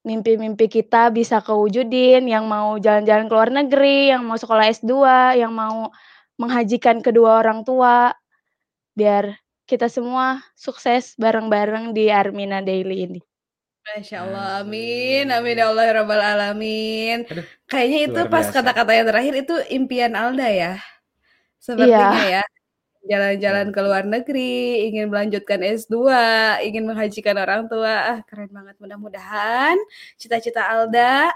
[SPEAKER 4] mimpi-mimpi kita bisa kewujudin. Yang mau jalan-jalan ke luar negeri, yang mau sekolah S2, yang mau menghajikan kedua orang tua, biar kita semua sukses bareng-bareng di Armina Daily ini.
[SPEAKER 2] Masya Allah, amin, amin ya Allah ya Rabbal Alamin.
[SPEAKER 3] Aduh,
[SPEAKER 2] Kayaknya itu pas kata-kata yang terakhir itu impian Alda ya. Sepertinya ya. Jalan-jalan ke luar negeri, ingin melanjutkan S2, ingin menghajikan orang tua. Ah, keren banget. Mudah-mudahan cita-cita Alda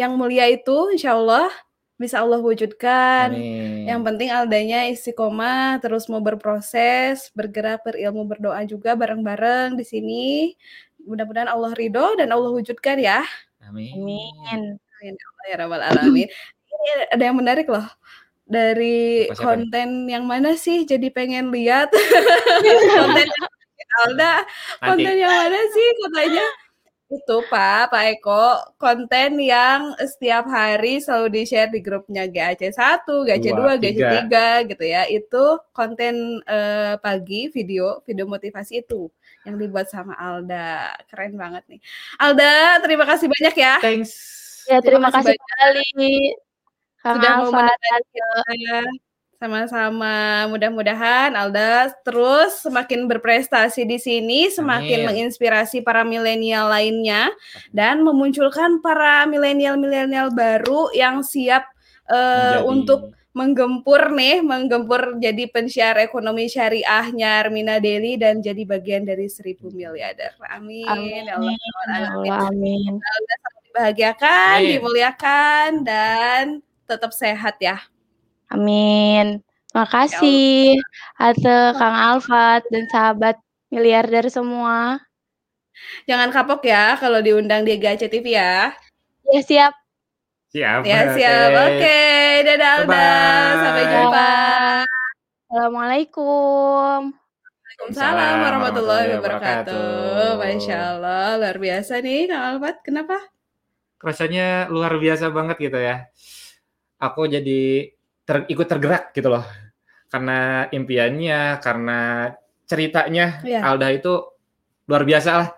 [SPEAKER 2] yang mulia itu insya Allah bisa Allah wujudkan.
[SPEAKER 3] Amin.
[SPEAKER 2] Yang penting Aldanya istiqomah, terus mau berproses, bergerak, berilmu, berdoa juga bareng-bareng di sini. Mudah-mudahan Allah ridho dan Allah wujudkan ya.
[SPEAKER 3] Amin.
[SPEAKER 4] Amin.
[SPEAKER 2] Amin ya Allah ya Rabbal Alamin. Ini ada yang menarik loh. Dari
[SPEAKER 3] Apa, siapa
[SPEAKER 2] konten yang mana sih jadi pengen lihat *laughs* konten Alda konten yang mana sih katanya itu Pak Pak Eko konten yang setiap hari selalu di share di grupnya GAC 1, GAC 2,
[SPEAKER 3] Dua,
[SPEAKER 2] GAC 3 gitu ya. Itu konten eh, pagi video video motivasi itu yang dibuat sama Alda. Keren banget nih. Alda, terima kasih banyak ya
[SPEAKER 3] thanks.
[SPEAKER 4] Ya,
[SPEAKER 2] Terima
[SPEAKER 4] terima
[SPEAKER 2] kasih
[SPEAKER 4] kasih kembali. Kang
[SPEAKER 2] sudah mau menemani kita. Sama-sama. Mudah-mudahan Alda terus semakin berprestasi di sini, semakin
[SPEAKER 3] Amin.
[SPEAKER 2] menginspirasi para milenial lainnya dan memunculkan para milenial-milenial baru yang siap
[SPEAKER 3] Menjadi-
[SPEAKER 2] untuk menggempur nih, menggempur jadi pensiar ekonomi syariahnya Armina Deli dan jadi bagian dari seribu miliarder. Amin.
[SPEAKER 4] Amin.
[SPEAKER 2] Ya Allah.
[SPEAKER 4] Ya Allah, amin.
[SPEAKER 2] Semoga selalu dibahagiakan,
[SPEAKER 3] Amin.
[SPEAKER 2] dimuliakan dan tetap sehat ya.
[SPEAKER 4] Amin. Makasih Ate, Kang Alfat dan sahabat miliarder semua.
[SPEAKER 2] Jangan kapok ya kalau diundang di Gace TV ya.
[SPEAKER 4] Ya siap.
[SPEAKER 3] Siap.
[SPEAKER 2] Ya siap. Oke, dadah Alda. Sampai jumpa.
[SPEAKER 4] Assalamualaikum.
[SPEAKER 2] Waalaikumsalam warahmatullahi wabarakatuh. Masya Allah, luar biasa nih Kang Alfat. Kenapa?
[SPEAKER 3] Rasanya luar biasa banget gitu ya. Aku jadi ter- ikut tergerak gitu loh. Karena impiannya, karena ceritanya
[SPEAKER 2] Iya.
[SPEAKER 3] Alda itu luar biasa lah.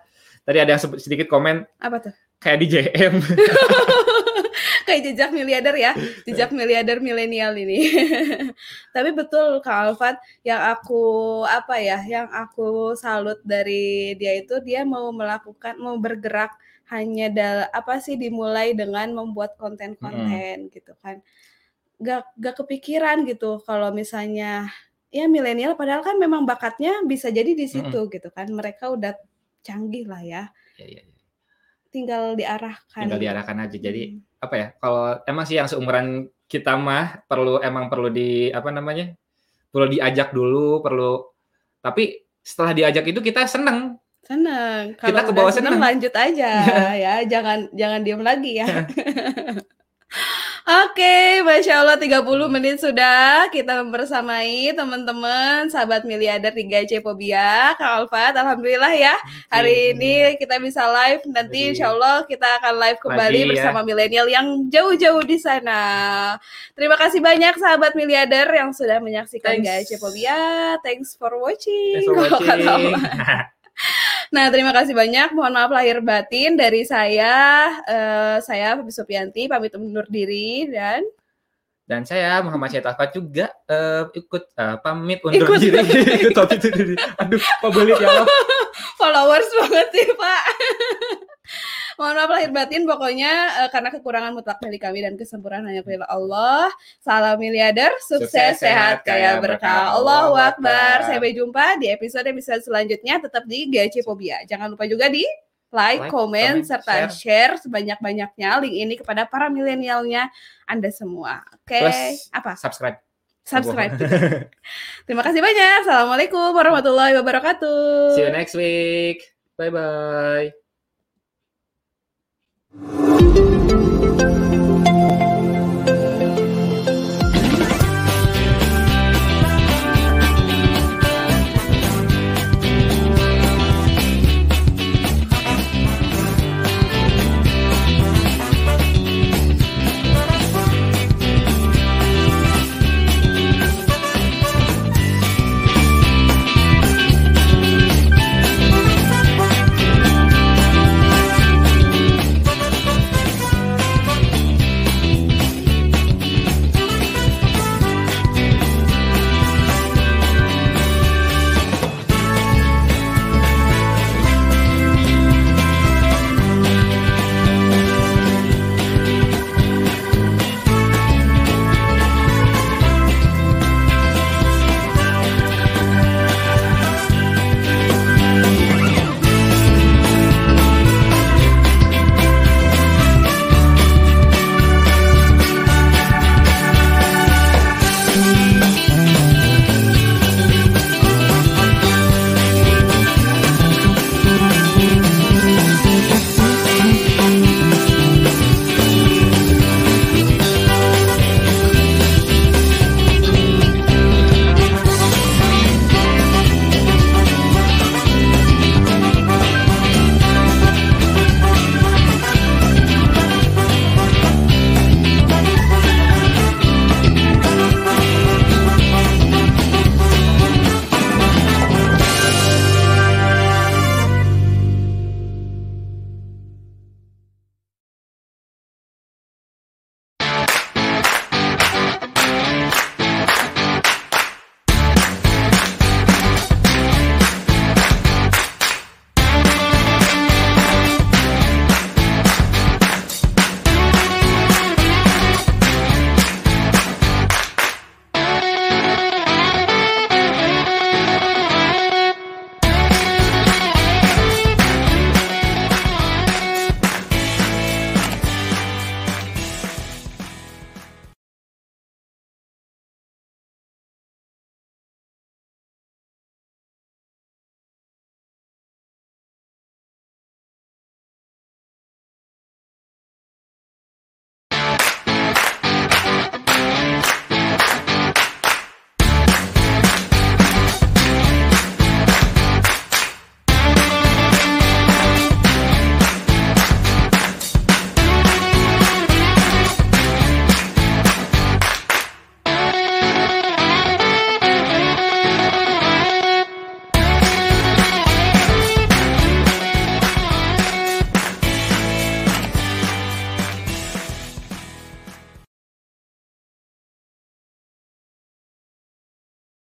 [SPEAKER 3] Tadi ada yang sedikit komen
[SPEAKER 2] Apa tuh?
[SPEAKER 3] kayak di JM. *laughs*
[SPEAKER 2] Kayak jejak miliarder ya, jejak miliarder milenial ini. *laughs* Tapi betul Kang Alfat, yang aku apa ya, yang aku salut dari dia itu dia mau melakukan, mau bergerak hanya dal apa sih dimulai dengan membuat konten-konten gitu kan. Gak, gak kepikiran gitu kalau misalnya ya milenial padahal kan memang bakatnya bisa jadi di situ gitu kan. Mereka udah canggih lah ya,
[SPEAKER 3] Ya, ya, ya.
[SPEAKER 2] tinggal diarahkan.
[SPEAKER 3] Tinggal diarahkan aja. Jadi
[SPEAKER 2] Hmm.
[SPEAKER 3] apa ya? Kalau emang sih yang seumuran kita mah perlu emang perlu di apa namanya? Perlu diajak dulu, perlu tapi setelah diajak itu kita seneng.
[SPEAKER 2] Seneng.
[SPEAKER 3] Kita
[SPEAKER 2] Kalau
[SPEAKER 3] ke
[SPEAKER 2] udah
[SPEAKER 3] bawah
[SPEAKER 2] seneng
[SPEAKER 3] seneng.
[SPEAKER 2] lanjut aja *laughs* ya, jangan jangan diem lagi ya. *laughs* Oke, Masya Allah 30 menit sudah kita membersamai teman-teman sahabat miliarder 3C Pobia, Kang Alfat, Alhamdulillah ya hari ini kita bisa live nanti Insya Allah kita akan live kembali
[SPEAKER 3] ya.
[SPEAKER 2] bersama milenial yang jauh-jauh di sana. Terima kasih banyak sahabat miliarder yang sudah menyaksikan
[SPEAKER 3] Thanks.
[SPEAKER 2] GAC Pobia. Thanks for watching.
[SPEAKER 3] Thanks for *laughs* watching. *laughs*
[SPEAKER 2] Nah, terima kasih banyak. Mohon maaf lahir batin dari saya. eh, saya Fabi Supianti pamit undur diri dan
[SPEAKER 3] Dan saya Muhammad Syed juga eh, ikut eh, pamit undur
[SPEAKER 2] Ikut.
[SPEAKER 3] diri. *laughs* ikut pamit undur diri. Aduh, kok belit ya Allah. *laughs*
[SPEAKER 2] followers banget sih, Pak. Mohon maaf lahir batin pokoknya eh, karena kekurangan mutlak dari kami dan kesempurnaan hanya milik Allah. Salam miliarder, sukses,
[SPEAKER 3] Sukses,
[SPEAKER 2] sehat, kaya berkah. Allahu Akbar.
[SPEAKER 3] Akbar.
[SPEAKER 2] Sampai jumpa di episode-episode selanjutnya tetap di GC Pobia. Jangan lupa juga di like,
[SPEAKER 3] Like,
[SPEAKER 2] komen,
[SPEAKER 3] comment,
[SPEAKER 2] serta share sebanyak-banyaknya link ini kepada para milenialnya Anda semua. Oke,
[SPEAKER 3] Plus,
[SPEAKER 2] apa?
[SPEAKER 3] Subscribe.
[SPEAKER 2] Subscribe. *laughs* Terima kasih banyak. Assalamualaikum warahmatullahi wabarakatuh.
[SPEAKER 3] See you next week. Bye bye. Thank you.